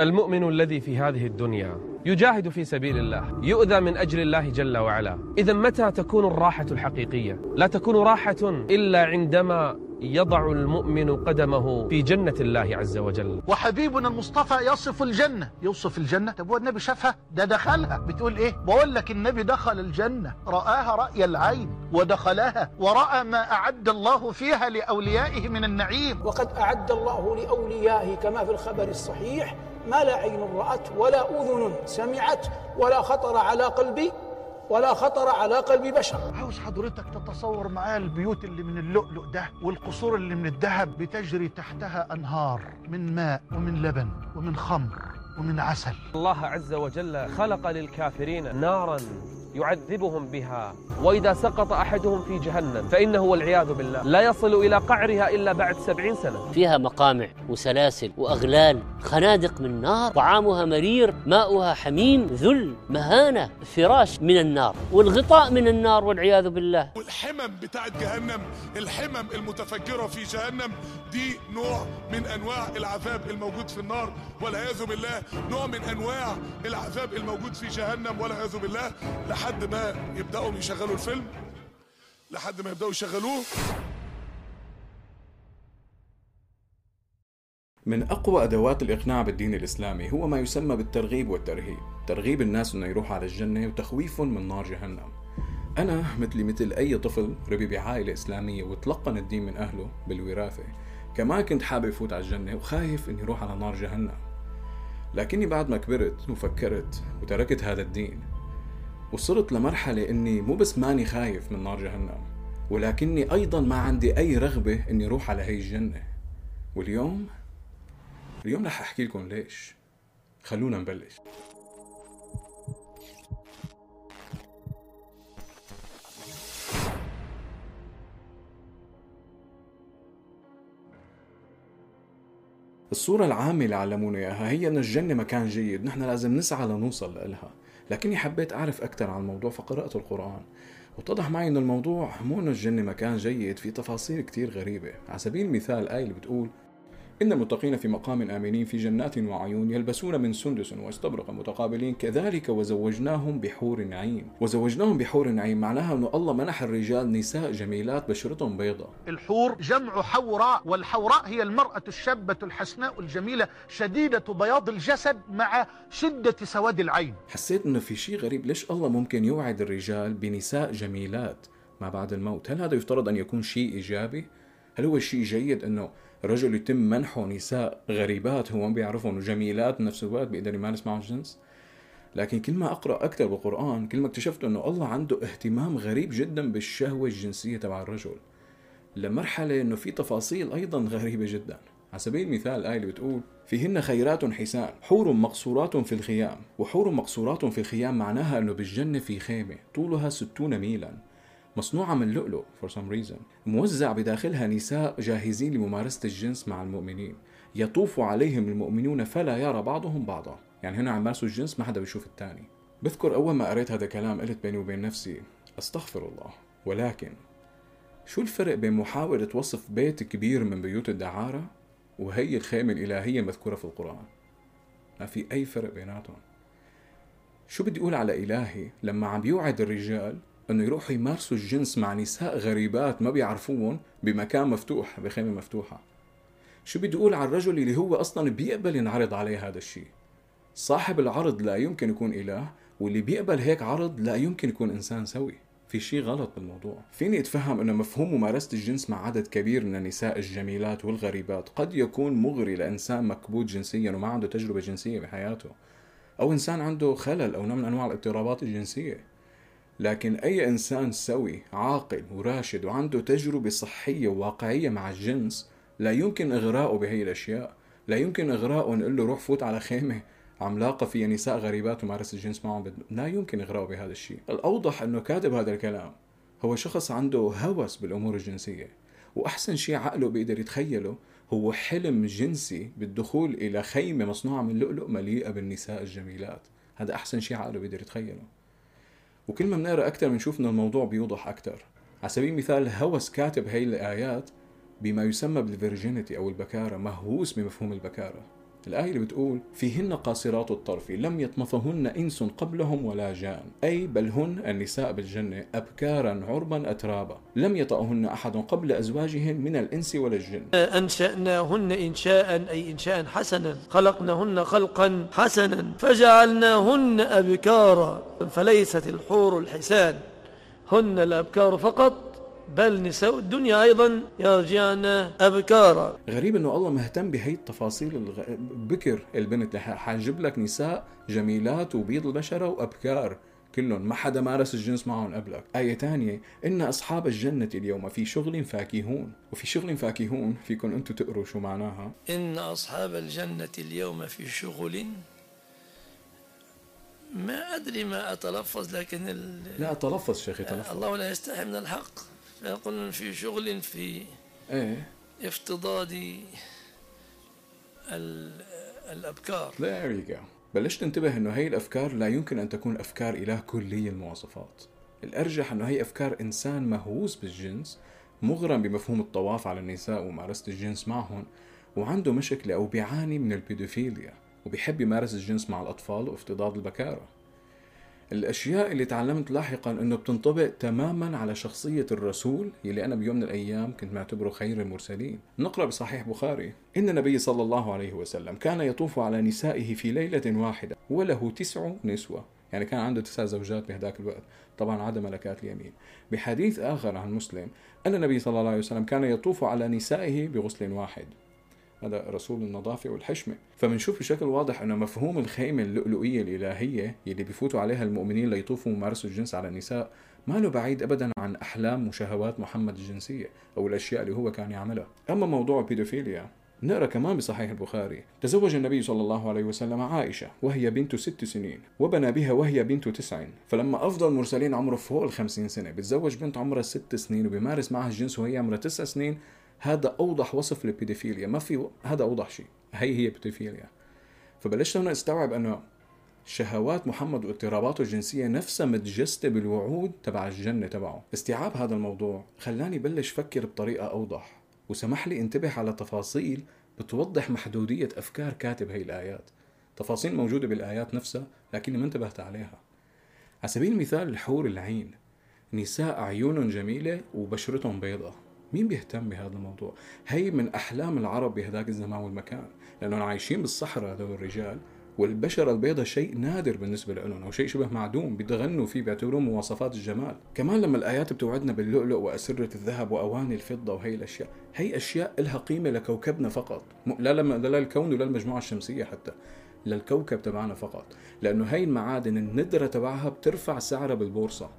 المؤمن الذي في هذه الدنيا يجاهد في سبيل الله يؤذى من أجل الله جل وعلا. إذا متى تكون الراحة الحقيقية؟ لا تكون راحة إلا عندما يضع المؤمن قدمه في جنة الله عز وجل. وحبيبنا المصطفى يصف الجنة. يوصف الجنة. طب هو النبي شافها؟ ده دخلها. بتقول إيه؟ بقول لك النبي دخل الجنة. رآها رأي العين ودخلها ورأى ما أعد الله فيها لأوليائه من النعيم. وقد أعد الله لأوليائه كما في الخبر الصحيح ما لا عين رأت ولا أذن سمعت ولا خطر على قلب ولا خطر على قلب بشر. عاوز حضرتك تتصور معايا البيوت اللي من اللؤلؤ ده والقصور اللي من الذهب بتجري تحتها أنهار من ماء ومن لبن ومن خمر ومن عسل. الله عز وجل خلق للكافرين نارا يعذبهم بها. وإذا سقط أحدهم في جهنم فإنه والعياذ بالله. لا يصل إلى قعرها إلا بعد سبعين سنة. فيها مقامع وسلاسل وأغلال خنادق من نار طعامها مرير ماؤها حميم ذل مهانة فراش من النار والغطاء من النار والعياذ بالله. والحمم بتاعت جهنم الحمم المتفجرة في جهنم دي نوع من أنواع العذاب الموجود في النار والعياذ بالله. نوع من أنواع العذاب الموجود في جهنم والعياذ بالله. لحد ما يبدأوا يشغلوا الفيلم؟ لحد ما يبدأوا يشغلوه؟ من أقوى أدوات الإقناع بالدين الإسلامي هو ما يسمى بالترغيب والترهيب. ترغيب الناس أنه يروح على الجنة وتخويفهم من نار جهنم. أنا مثلي مثل أي طفل ربي بعائلة إسلامية وتلقن الدين من أهله بالوراثة. كمان كنت حابب فوت على الجنة وخايف إني أروح على نار جهنم. لكني بعد ما كبرت وفكرت وتركت هذا الدين وصرت لمرحلة إني مو بس ماني خايف من نار جهنم ولكني أيضا ما عندي أي رغبة إني أروح على هي الجنة. واليوم؟ اليوم رح أحكي لكم ليش. خلونا نبلش. الصورة العامة اللي علمونا إياها هي إن الجنة مكان جيد، نحن لازم نسعى لنوصل لها، لكني حبيت أعرف أكثر عن الموضوع فقرأت القرآن، واتضح معي إن الموضوع مو إنه الجنة مكان جيد، في تفاصيل كتير غريبة، على سبيل المثال الآية اللي بتقول: إن المتقين في مقام آمنين في جنات وعيون يلبسون من سندس واستبرق متقابلين كذلك وزوجناهم بحور عين وزوجناهم بحور عين معناها أنه الله منح الرجال نساء جميلات بشرتهم بيضة الحور جمع حوراء والحوراء هي المرأة الشابة الحسناء الجميلة شديدة بياض الجسد مع شدة سواد العين. حسيت أنه في شيء غريب ليش الله ممكن يوعد الرجال بنساء جميلات ما بعد الموت؟ هل هذا يفترض أن يكون شيء إيجابي؟ هل هو شيء جيد أنه رجل يتم منحه نساء غريبات هو ما بيعرفهم وجميلات بنفس الوقت بيقدر يمارس معهم الجنس لكن كل ما أقرأ أكثر بالقرآن كل ما اكتشفت إنه الله عنده اهتمام غريب جدا بالشهوة الجنسية تبع الرجل لمرحلة إنه في تفاصيل أيضا غريبة جدا. على سبيل المثال الآية اللي بتقول فيهن خيرات حسان حور مقصورات في الخيام وحور مقصورات في الخيام معناها أنه بالجنة في خيمة طولها ستون ميلا. مصنوعة من لؤلؤ for some reason. موزع بداخلها نساء جاهزين لممارسة الجنس مع المؤمنين. يطوف عليهم المؤمنون فلا يرى بعضهم بعضا. يعني هنا عم يمارسوا الجنس ما حدا بيشوف الثاني بذكر أول ما قريت هذا الكلام قلت بيني وبين نفسي أستغفر الله. ولكن شو الفرق بين محاولة وصف بيت كبير من بيوت الدعارة وهي الخيمة الإلهية المذكورة في القرآن؟ ما في أي فرق بيناتهم. شو بدي أقول على إلهي؟ لما عم يوعد الرجال انه يروحوا يمارسوا الجنس مع نساء غريبات ما بيعرفوهم بمكان مفتوح بخيمة مفتوحة. شو بدي أقول على الرجل اللي هو أصلا بيقبل ينعرض عليه هذا الشيء؟ صاحب العرض لا يمكن يكون إله واللي بيقبل هيك عرض لا يمكن يكون إنسان سوي. في شيء غلط بالموضوع. فيني أتفهم انه مفهوم ممارسة الجنس مع عدد كبير من النساء الجميلات والغريبات قد يكون مغري لإنسان مكبوت جنسيا وما عنده تجربة جنسية بحياته أو إنسان عنده خلل أو نوع من أنواع الاضطرابات الجنسية. لكن أي إنسان سوي عاقل وراشد وعنده تجربة صحية وواقعية مع الجنس لا يمكن إغراءه بهي الأشياء. لا يمكن إغراءه نقول له روح فوت على خيمة عملاقة فيها نساء غريبات ومارس الجنس معهم بد... لا يمكن إغراءه بهذا الشيء. الأوضح أنه كاتب هذا الكلام هو شخص عنده هوس بالأمور الجنسية وأحسن شيء عقله بيقدر يتخيله هو حلم جنسي بالدخول إلى خيمة مصنوعة من لؤلؤ مليئة بالنساء الجميلات. هذا أحسن شيء عقله بيقدر يتخيله. وكل ما بنقرأ أكثر بنشوف ان الموضوع بيوضح أكثر على سبيل المثال هوس كاتب هي الآيات بما يسمى بال virginity أو البكارة مهووس بمفهوم البكارة. الآية اللي بتقول فيهن قاصرات الطرف لم يطمثهن إنس قبلهم ولا جان أي بل هن النساء بالجنة أبكارا عربا أترابا. لم يطأهن أحد قبل أزواجهن من الإنس ولا الجن. أنشأناهن إنشاء أي إنشاء حسنا خلقناهن خلقا حسنا فجعلناهن أبكارا فليست الحور الحسان هن الأبكار فقط. بل نساء الدنيا أيضا يرجعن أبكارا. غريب إنه الله مهتم بهي التفاصيل الغ... بكر البنت. حاجب لك نساء جميلات وبيض البشرة وأبكار كلهم. ما حدا مارس الجنس معهم قبلك. آية تانية إن أصحاب الجنة اليوم في شغل فاكهون. وفي شغل فاكهون فيكم أنتم تقروا شو معناها. إن أصحاب الجنة اليوم في شغل ما أدري ما أتلفظ لكن ال... لا تلفظ شيخي تلفظ الله لا يستحي من الحق. فيقول في شغل في إيه افتضاد الأبكار There you go. بلشت تنتبه إنه هي الأفكار لا يمكن أن تكون أفكار اله كلي المواصفات. الأرجح إنه هي أفكار إنسان مهووس بالجنس مغرم بمفهوم الطواف على النساء وممارسة الجنس معهم وعنده مشكلة أو بيعاني من البيدوفيليا وبيحب يمارس الجنس مع الأطفال وافتضاد البكارة. الأشياء اللي تعلمت لاحقا إنه بتنطبق تماما على شخصية الرسول يلي أنا بيوم من الأيام كنت معتبره خير المرسلين. نقرأ بصحيح بخاري. إن النبي صلى الله عليه وسلم كان يطوف على نسائه في ليلة واحدة وله تسع نسوة. يعني كان عنده تسع زوجات بهذاك الوقت. طبعا عدا ملكات اليمين. بحديث آخر عن مسلم أن النبي صلى الله عليه وسلم كان يطوف على نسائه بغسل واحد. هذا رسول النظافة والحشمة. فبنشوف بشكل واضح أنه مفهوم الخيمة اللؤلؤية الإلهية يلي بيفوتوا عليها المؤمنين ليطوفوا ويمارسوا الجنس على النساء ما له بعيد ابدا عن أحلام وشهوات محمد الجنسية أو الأشياء اللي هو كان يعملها. أما موضوع البيدوفيليا نقرأ كمان بصحيح البخاري. تزوج النبي صلى الله عليه وسلم عائشة وهي بنت ست سنين وبنى بها وهي بنت تسع. فلما أفضل المرسلين عمره فوق الخمسين سنة بتزوج بنت عمرها ست سنين وبيمارس معها الجنس وهي عمرها تسع سنين هذا أوضح وصف للبيدوفيليا. ما في هذا أوضح شيء. هي هي بيدوفيليا. فبلشت هنا استوعب انه شهوات محمد واضطراباته الجنسية نفسها متجسدة بالوعود تبع الجنة تبعه. استيعاب هذا الموضوع خلاني بلش فكر بطريقة أوضح وسمح لي انتبه على تفاصيل بتوضح محدودية أفكار كاتب هي الآيات. تفاصيل موجودة بالآيات نفسها لكني ما انتبهت عليها. على سبيل المثال الحور العين. نساء عيون جميلة وبشرتهم بيضة مين بيهتم بهذا الموضوع؟ هي من أحلام العرب بهذاك الزمان والمكان لأنهم عايشين بالصحراء هذول الرجال والبشرة البيضاء شيء نادر بالنسبة لهم أو شيء شبه معدوم بيتغنوا فيه بيعتبروه مواصفات الجمال. كمان لما الآيات بتوعدنا باللؤلؤ وأسرة الذهب وأواني الفضة وهي الأشياء هي أشياء لها قيمة لكوكبنا فقط. لا لما لا للكون ولا المجموعة الشمسية حتى للكوكب تبعنا فقط. لأنه هي المعادن الندرة تبعها بترفع سعرها بالبورصة.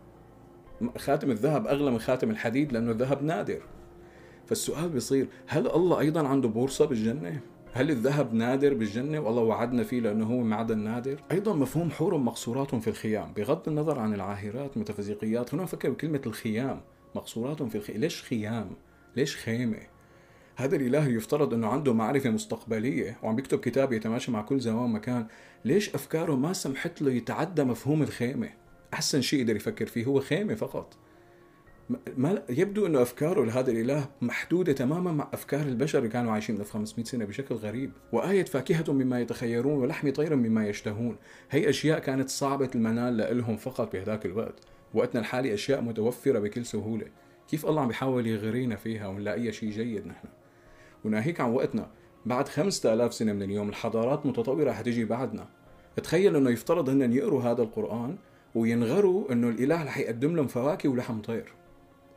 خاتم الذهب أغلى من خاتم الحديد لأنه الذهب نادر. فالسؤال بيصير هل الله أيضا عنده بورصة بالجنة؟ هل الذهب نادر بالجنة والله وعدنا فيه لأنه هو معدن نادر؟ أيضا مفهوم حور مقصورات في الخيام بغض النظر عن العاهرات متفزيقيات هنا نفكر بكلمة الخيام مقصورات في الخيام ليش خيام؟ ليش خيمة؟ هذا الإله يفترض أنه عنده معرفة مستقبلية وعم بيكتب كتاب يتماشى مع كل زمان ومكان ليش أفكاره ما سمحت له يتعدى مفهوم الخيمة؟ أحسن شيء يقدر يفكر فيه هو خيمة فقط ما يبدو إنه أفكاره لهذا الإله محدودة تماما مع أفكار البشر اللي كانوا عايشين قبل 500 سنة بشكل غريب، وآية فاكهة مما يتخيرون ولحم طير مما يشتهون، هي أشياء كانت صعبة المنال لهم فقط بهذاك الوقت، وقتنا الحالي أشياء متوفرة بكل سهولة، كيف الله عم بيحاول يغرينا فيها ونلاقيها شيء جيد نحن؟ وناهيك عن وقتنا. بعد 5000 سنة من اليوم الحضارات متطورة حتيجي بعدنا، تخيل إنه يفترض هن يقروا هذا القرآن وينغروا إنه الإله رح يقدم لهم فواكه ولحم طير.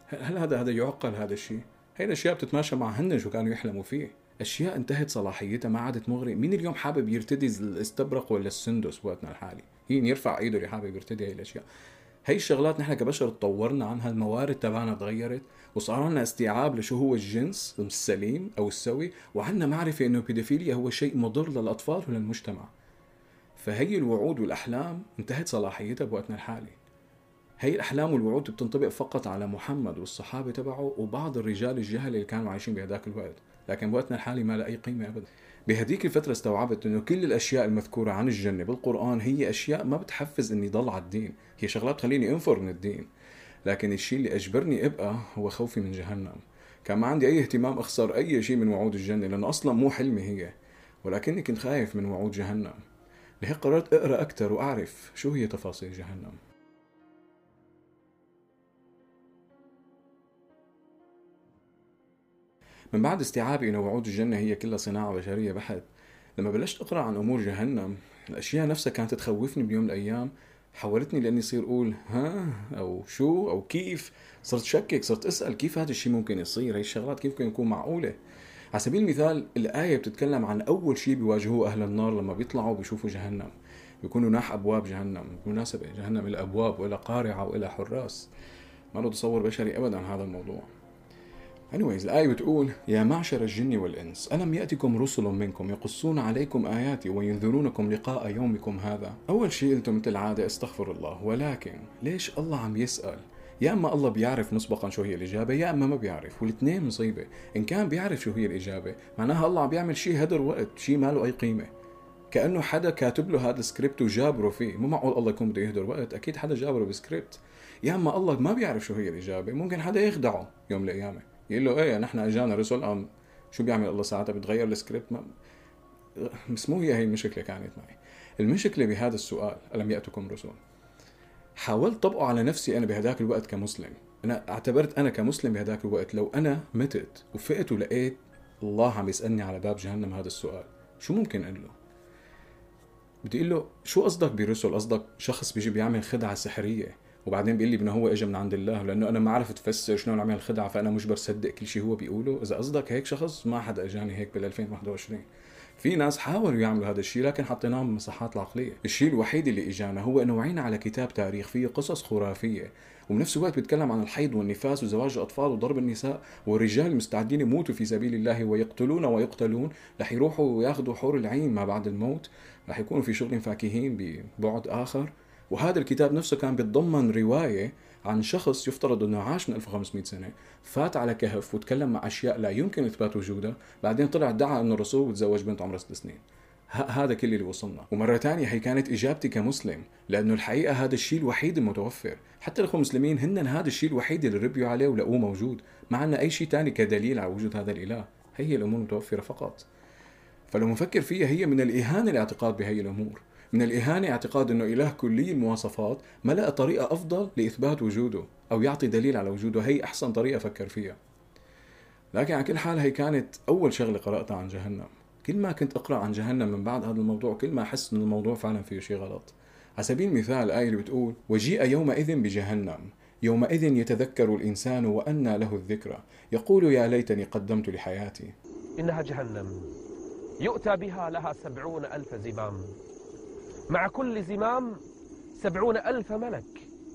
هل هذا هذا يعقل هذا الشيء؟ هي الأشياء بتتماشى مع هن شو كانوا يحلموا فيه. أشياء انتهت صلاحيتها ما عادت مغري مين اليوم حابب يرتدي الاستبرق ولا السندس بوقتنا الحالي؟ مين يرفع إيده اللي حابب يرتدي هاي الأشياء. هي الشغلات نحن كبشر تطورنا عنها الموارد تبعنا تغيرت وصار لنا استيعاب لشو هو الجنس السليم أو السوي وعندنا معرفة إنه البيدوفيليا هو شيء مضر للأطفال وللمجتمع. فهي الوعود والأحلام انتهت صلاحيتها بوقتنا الحالي. هي الأحلام والوعود بتنطبق فقط على محمد والصحابة تبعه وبعض الرجال الجهل اللي كانوا عايشين بهذاك الوقت لكن بوقتنا الحالي ما لها أي قيمة أبدا بهديك الفترة استوعبت إنه كل الأشياء المذكورة عن الجنة بالقرآن هي أشياء ما بتحفز إني ضل على الدين، هي شغلات تخليني أنفر من الدين. لكن الشيء اللي أجبرني أبقى هو خوفي من جهنم. كان ما عندي أي اهتمام أخسر أي شيء من وعود الجنة لأنه أصلا مو حلمي هي. ولكني كنت خايف من وعود جهنم لهيك قررت أقرأ أكثر وأعرف شو هي تفاصيل جهنم من بعد استيعابي إنه وعود الجنة هي كلها صناعة بشرية بحت. لما بلشت أقرأ عن أمور جهنم الأشياء نفسها كانت تخوفني بيوم من الأيام. حولتني لأني صير أقول ها؟ أو شو؟ أو كيف؟ صرت شكك صرت أسأل كيف هذا الشيء ممكن يصير؟ هي الشغلات كيف ممكن يكون معقولة؟ على سبيل المثال الآية بتتكلم عن أول شيء بيواجهوه أهل النار لما بيطلعوا بيشوفوا جهنم. بيكونوا ناح أبواب جهنم بالمناسبة جهنم إلى أبواب قارعة وإلى حراس. ما له تصور بشري أبدا هذا الموضوع. Anyways الآية بتقول يا معشر الجن والإنس ألم يأتكم رسل منكم يقصون عليكم آياتي وينذرونكم لقاء يومكم هذا? أول شيء قلتم مثل العادة استغفر الله. ولكن ليش الله عم يسأل? يا إما الله بيعرف مسبقا شو هي الإجابة يا إما ما بيعرف. والاثنين مصيبة. إن كان بيعرف شو هي الإجابة معناها الله عم بيعمل شيء هدر وقت شيء ما له أي قيمة. كأنه حدا كاتب له هذا السكريبت وجابره فيه. مو معقول الله يكون بده يهدر وقت أكيد حدا جابره بسكريبت. يا إما الله ما بيعرف شو هي الإجابة ممكن حدا يخدعه يوم من الأيام يقول له إيه نحن أجانا رسل ام شو بيعمل الله ساعتها؟ بتغير السكريبت؟ ما بس مو هي هي المشكلة كانت معي. المشكلة بهذا السؤال ألم يأتكم رسل حاولت طبقه على نفسي أنا بهداك الوقت كمسلم. أنا اعتبرت أنا كمسلم بهداك الوقت. لو أنا متت وفقت ولقيت الله عم يسألني على باب جهنم هذا السؤال شو ممكن أقول له؟ بدي أقول له شو قصدك برسل قصدك شخص بيجي بيعمل خدعة سحرية وبعدين بيقول لي انه هو اجى من عند الله لأنه أنا ما عرفت افسر شلون عمل الخدعه فأنا مجبر صدق كل شيء هو بيقوله. إذا قصدك هيك شخص ما حدا إجاني هيك بال 2021 في ناس حاولوا يعملوا هذا الشيء لكن حطيناهم بالمساحات العقلية. الشيء الوحيد اللي إجانا هو إنه وعينا على كتاب تاريخ فيه قصص خرافية. وبنفس الوقت بيتكلم عن الحيض والنفاس وزواج الأطفال وضرب النساء والرجال مستعدين يموتوا في سبيل الله ويقتلون ويقتلون. رح يروحوا وياخذوا حور العين ما بعد الموت. رح يكونوا في شغل فاكهين ببعد آخر. وهذا الكتاب نفسه كان بيتضمن رواية عن شخص يفترض إنه عاش من 1500 سنة فات على كهف وتكلم مع أشياء لا يمكن إثبات وجودها بعدين طلع ادعى إنه الرسول وتزوج بنت عمرها ست سنين. هذا كل اللي وصلنا. ومرة ثانية هي كانت إجابتي كمسلم لأنه الحقيقة هذا الشيء الوحيد المتوفر. حتى الأخوة المسلمين هن هذا الشيء الوحيد اللي ربيوا عليه ولقوه موجود ما عندنا أي شيء ثاني كدليل على وجود هذا الإله هي الأمور المتوفرة فقط. فلو نفكر فيها هي من الإهانة الاعتقاد بهي الأمور. من الإهانة اعتقاد أنه إله كلي المواصفات ما لقى طريقة أفضل لإثبات وجوده أو يعطي دليل على وجوده. هي أحسن طريقة فكر فيها. لكن على كل حال هي كانت أول شغلة قرأتها عن جهنم. كل ما كنت أقرأ عن جهنم من بعد هذا الموضوع كل ما أحس أن الموضوع فعلا فيه شيء غلط. على سبيل المثال الآية اللي بتقول وجيء يومئذ بجهنم. يومئذ يتذكر الإنسان وأنى له الذكرى. يقول يا ليتني قدمت لحياتي. إنها جهنم. يؤتى بها لها سبعون ألف زمام. مع كل زمام سبعون ألف ملك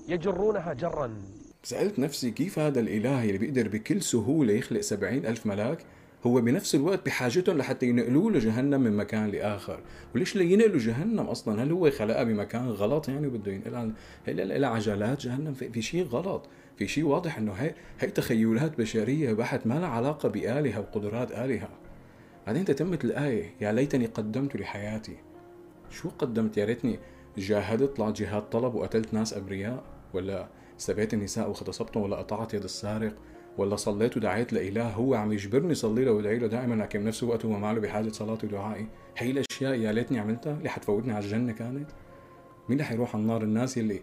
يجرونها جرا. سألت نفسي كيف هذا الإله اللي بيقدر بكل سهولة يخلق سبعين ألف ملاك؟ هو بنفس الوقت بحاجتهم لحتى ينقلوا له جهنم من مكان لآخر، وليش ينقلوا جهنم أصلا؟ هل هو خلقها بمكان غلط يعني وبده ينقلها هل لها عجلات جهنم؟ في, في شيء غلط، في شيء واضح إنه هي هي تخيلات بشرية بحت ما لها علاقة بآلهة وقدرات آلهة. بعدين تتمت الآية يا ليتني قدمت لحياتي. شو قدمت؟ يا ريتني جاهدت طلعت جهاد طلب وقتلت ناس أبرياء ولا سبيت النساء واغتصبتهم ولا قطعت يد السارق ولا صليت ودعيت لإله. هو عم يجبرني صلي له وادعي له دائما لكن بنفس الوقت هو ما له بحاجة صلاتي ودعائي. هي الأشياء يا ليتني عملتها اللي حتفوتني على الجنة كانت. مين اللي حيروح على النار؟ الناس اللي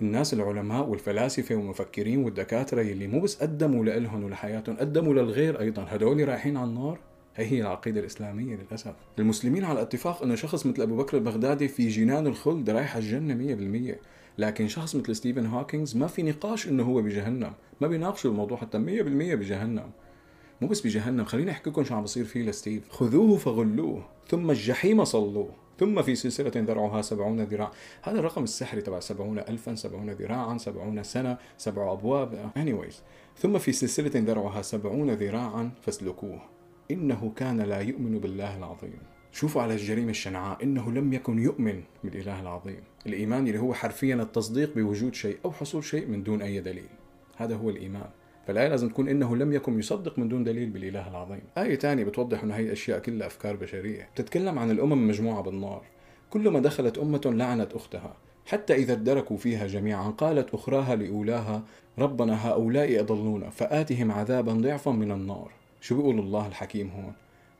الناس العلماء والفلاسفة والمفكرين والدكاترة اللي مو بس قدموا لإلهم ولحياتهم قدموا للغير أيضا. هدول رايحين على النار. هي هي العقيدة الإسلامية للأسف. المسلمين على اتفاق أنه شخص مثل أبو بكر البغدادي في جنان الخلد رايح الجنة مية بالمية. لكن شخص مثل ستيفن هوكينز ما في نقاش إنه هو بجهنم. ما بيناقشوا الموضوع حتى 100% بجهنم. مو بس بجهنم خليني أحكي لكم شو عم بصير فيه لستيف. خذوه فغلوه ثم الجحيم صلوه ثم في سلسلة ذرعها سبعون ذراع هذا الرقم السحري تبع سبعون ألفا سبعون ذراعا سبعون سنة سبع أبواب anyways. ثم في سلسلة ذرعها سبعون ذراعا فاسلكوه. إنه كان لا يؤمن بالله العظيم. شوفوا على الجريمة الشنعاء إنه لم يكن يؤمن بالإله العظيم. الإيمان اللي هو حرفيا التصديق بوجود شيء أو حصول شيء من دون أي دليل. هذا هو الإيمان. فالآية لازم تكون إنه لم يكن يصدق من دون دليل بالإله العظيم. آية ثانية بتوضح أنه هي الأشياء كلها أفكار بشرية. بتتكلم عن الأمم مجموعة بالنار. كلما دخلت أمة لعنت أختها. حتى إذا ادركوا فيها جميعا قالت أخراها لأولاها ربنا هؤلاء أضلونا فآتهم عذابا ضعفا من النار. شو بيقول الله الحكيم هون؟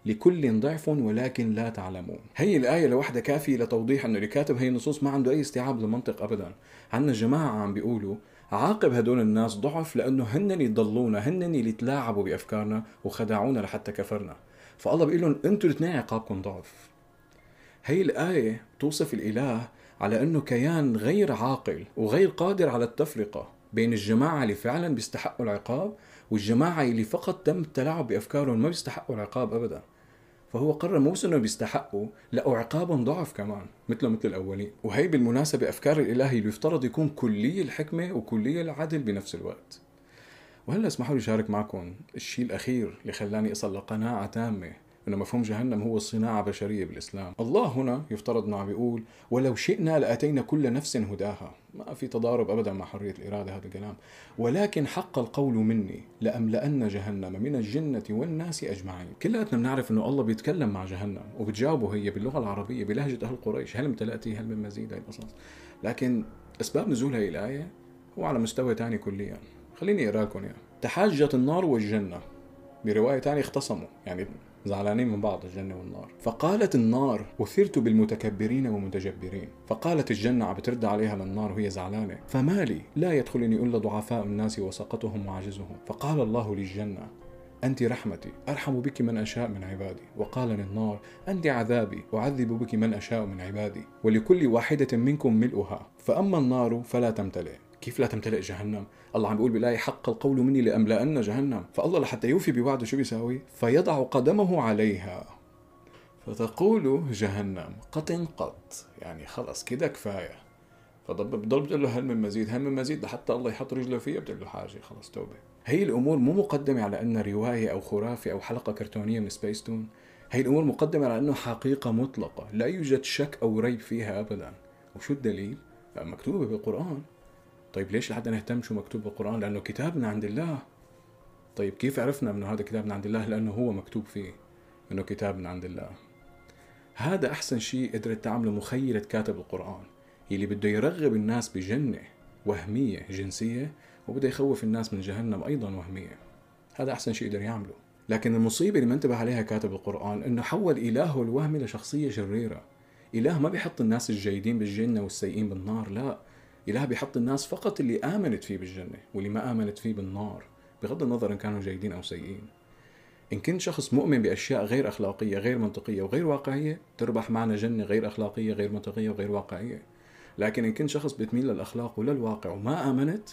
لكل ضعف ولكن لا تعلمون. هي الآية لوحدها كافية لتوضيح أنه اللي كاتب هي النصوص ما عنده أي استيعاب للمنطق أبدا. عندنا جماعة عم بيقولوا عاقب هدول الناس ضعف لأنه هن اللي ضلونا هن اللي تلاعبوا بأفكارنا وخدعونا لحتى كفرنا. فالله بيقول لهم أنتوا الاثنين عقابكم ضعف. هي الآية توصف الإله على أنه كيان غير عاقل وغير قادر على التفرقة بين الجماعة اللي فعلا بيستحقوا العقاب والجماعة اللي فقط تم التلاعب بأفكارهم ما بيستحقوا العقاب أبدا. فهو قرر مو بس إنه بيستحقوا لا وعقابهم ضعف كمان مثله مثل الأولين. وهي بالمناسبة أفكار الإلهي اللي يفترض يكون كلي الحكمة وكلي العدل بنفس الوقت. وهلأ اسمحوا لي أشارك معكم الشيء الأخير اللي خلاني اصل لقناعه تامة. انه مفهوم جهنم هو صناعة بشرية بالإسلام. الله هنا يفترض انه عم بيقول ولو شئنا لأتينا كل نفس هداها. ما في تضارب ابدا مع حرية الإرادة هذا الكلام. ولكن حق القول مني لأملأن جهنم من الجنة والناس أجمعين. كلياتنا بنعرف إنه الله بيتكلم مع جهنم وبتجاوبه هي باللغة العربية بلهجة أهل قريش. هل امتلأتي هل من مزيد؟ هي القصص. لكن أسباب نزول هي الايه هو على مستوى ثاني كليا. خليني اقرا لكم تحاجت النار والجنة. برواية ثانية اختصموا. يعني زعلانين من بعض الجنة والنار. فقالت النار أثرت بالمتكبرين والمتجبرين فقالت الجنة عم بترد عليها للنار وهي زعلانة. فما لي لا يدخلني إلا ضعفاء الناس وسقطهم وعجزهم فقال الله للجنة أنت رحمتي أرحم بك من أشاء من عبادي. وقال للنار أنت عذابي أعذب بك من أشاء من عبادي. ولكل واحدة منكم ملؤها. فأما النار فلا تمتلئ. كيف لا تمتلئ جهنم؟ الله عم بيقول بالآية حق القول مني لأملأن جهنم. فالله لحتى يوفي بوعده شو بيساوي؟ فيضع قدمه عليها. فتقول جهنم قط قط يعني خلص كده كفاية. فضل بضل بتقول له هل من مزيد؟ هل من مزيد؟ لحتى الله يحط رجله فيها بتقول له حاجة. خلص توبة. هي الأمور مو مقدمة على أنها رواية أو خرافة أو حلقة كرتونية من سبيس تون هي الأمور مقدمة على أنه حقيقة مطلقة. لا يوجد شك أو ريب فيها أبدا. وشو الدليل؟ مكتوبة بالقرآن. طيب ليش لحد نهتم شو مكتوب بالقرآن؟ لأنه كتابنا عند الله. طيب كيف عرفنا أنه هذا كتابنا عند الله؟ لأنه هو مكتوب فيه أنه كتابنا عند الله. هذا أحسن شيء قدرت تعمله مخيلة كاتب القرآن اللي بده يرغب الناس بجنة وهمية جنسية وبده يخوف الناس من جهنم أيضا وهمية. هذا أحسن شيء قدر يعمله. لكن المصيبة اللي ما انتبه عليها كاتب القرآن أنه حول إلهه الوهمي لشخصية شريرة. إله ما بيحط الناس الجيدين بالجنة والسيئين بالنار لا. إله بيحط الناس فقط اللي آمنت فيه بالجنة واللي ما آمنت فيه بالنار بغض النظر إن كانوا جيدين أو سيئين. إن كنت شخص مؤمن بأشياء غير أخلاقية غير منطقية وغير واقعية تربح معنا جنة غير أخلاقية غير منطقية وغير واقعية. لكن إن كنت شخص بتميل للأخلاق وللواقع وما آمنت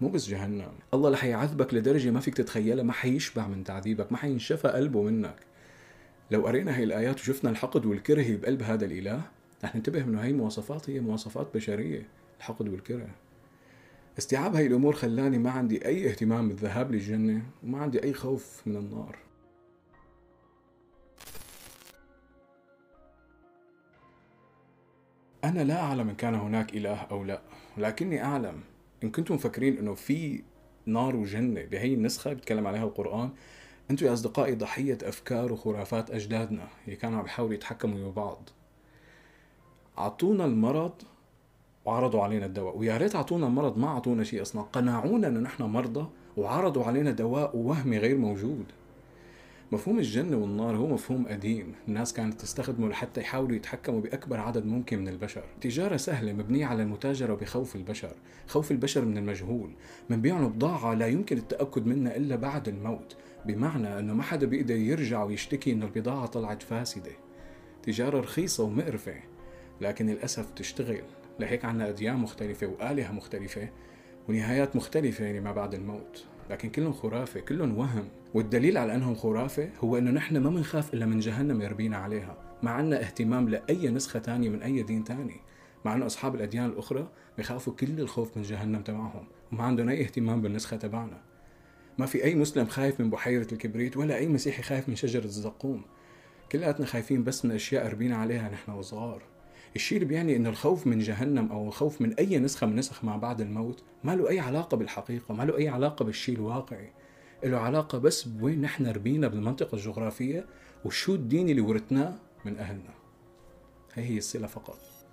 مو بس جهنم. الله رح يعذبك لدرجة ما فيك تتخيلها ما حيشبع من تعذيبك ما حينشفى قلبه منك. لو قرينا هاي الآيات وشفنا الحقد والكره بقلب هذا الإله رح ننتبه إنه هي مواصفات هي مواصفات بشرية. الحقد والكره. استيعاب هاي الأمور خلاني ما عندي أي اهتمام بالذهاب للجنة وما عندي أي خوف من النار. أنا لا أعلم إن كان هناك إله أو لا ولكني أعلم إن كنتم مفكرين إنه في نار وجنة بهي النسخة بيتكلم عليها القرآن. أنتم يا أصدقائي ضحية أفكار وخرافات أجدادنا اللي كانوا عم يحاولوا يتحكموا ببعض أعطونا المرض وعرضوا علينا الدواء. ويا ريت أعطونا المرض ما أعطونا شيء أصلا. قنعونا انه نحن مرضى وعرضوا علينا دواء وهمي غير موجود. مفهوم الجنة والنار هو مفهوم قديم. الناس كانت تستخدمه لحتى يحاولوا يتحكموا بأكبر عدد ممكن من البشر. تجارة سهلة مبنية على المتاجرة بخوف البشر. خوف البشر من المجهول. من بيعوا بضاعة لا يمكن التأكد منها إلا بعد الموت. بمعنى أنه ما حدا بيقدر يرجع ويشتكي أنه البضاعة طلعت فاسدة. تجارة رخيصة ومقرفة لكن للأسف تشتغل. لهيك عنا أديان مختلفة وآلهة مختلفة ونهايات مختلفة يعني ما بعد الموت. لكن كلهم خرافة كلهم وهم. والدليل على أنهم خرافة هو أنه نحن ما بنخاف إلا من جهنم يربينا عليها. ما عنا اهتمام لأي نسخة تانية من أي دين تاني. مع أنه أصحاب الأديان الأخرى بخافوا كل الخوف من جهنم تبعهم. وما عندهم أي اهتمام بالنسخة تبعنا. ما في أي مسلم خايف من بحيرة الكبريت ولا أي مسيحي خايف من شجرة الزقوم. كلياتنا خايفين بس من أشياء ربينا عليها نحن وصغار. الشيء بيعني انه الخوف من جهنم أو الخوف من أي نسخة من نسخ ما بعد الموت ما له أي علاقة بالحقيقة ما له أي علاقة بالشيء الواقعي. له علاقة بس بوين نحن ربينا بالمنطقة الجغرافية وشو الدين اللي ورثناه من أهلنا. هي هي الصلة فقط.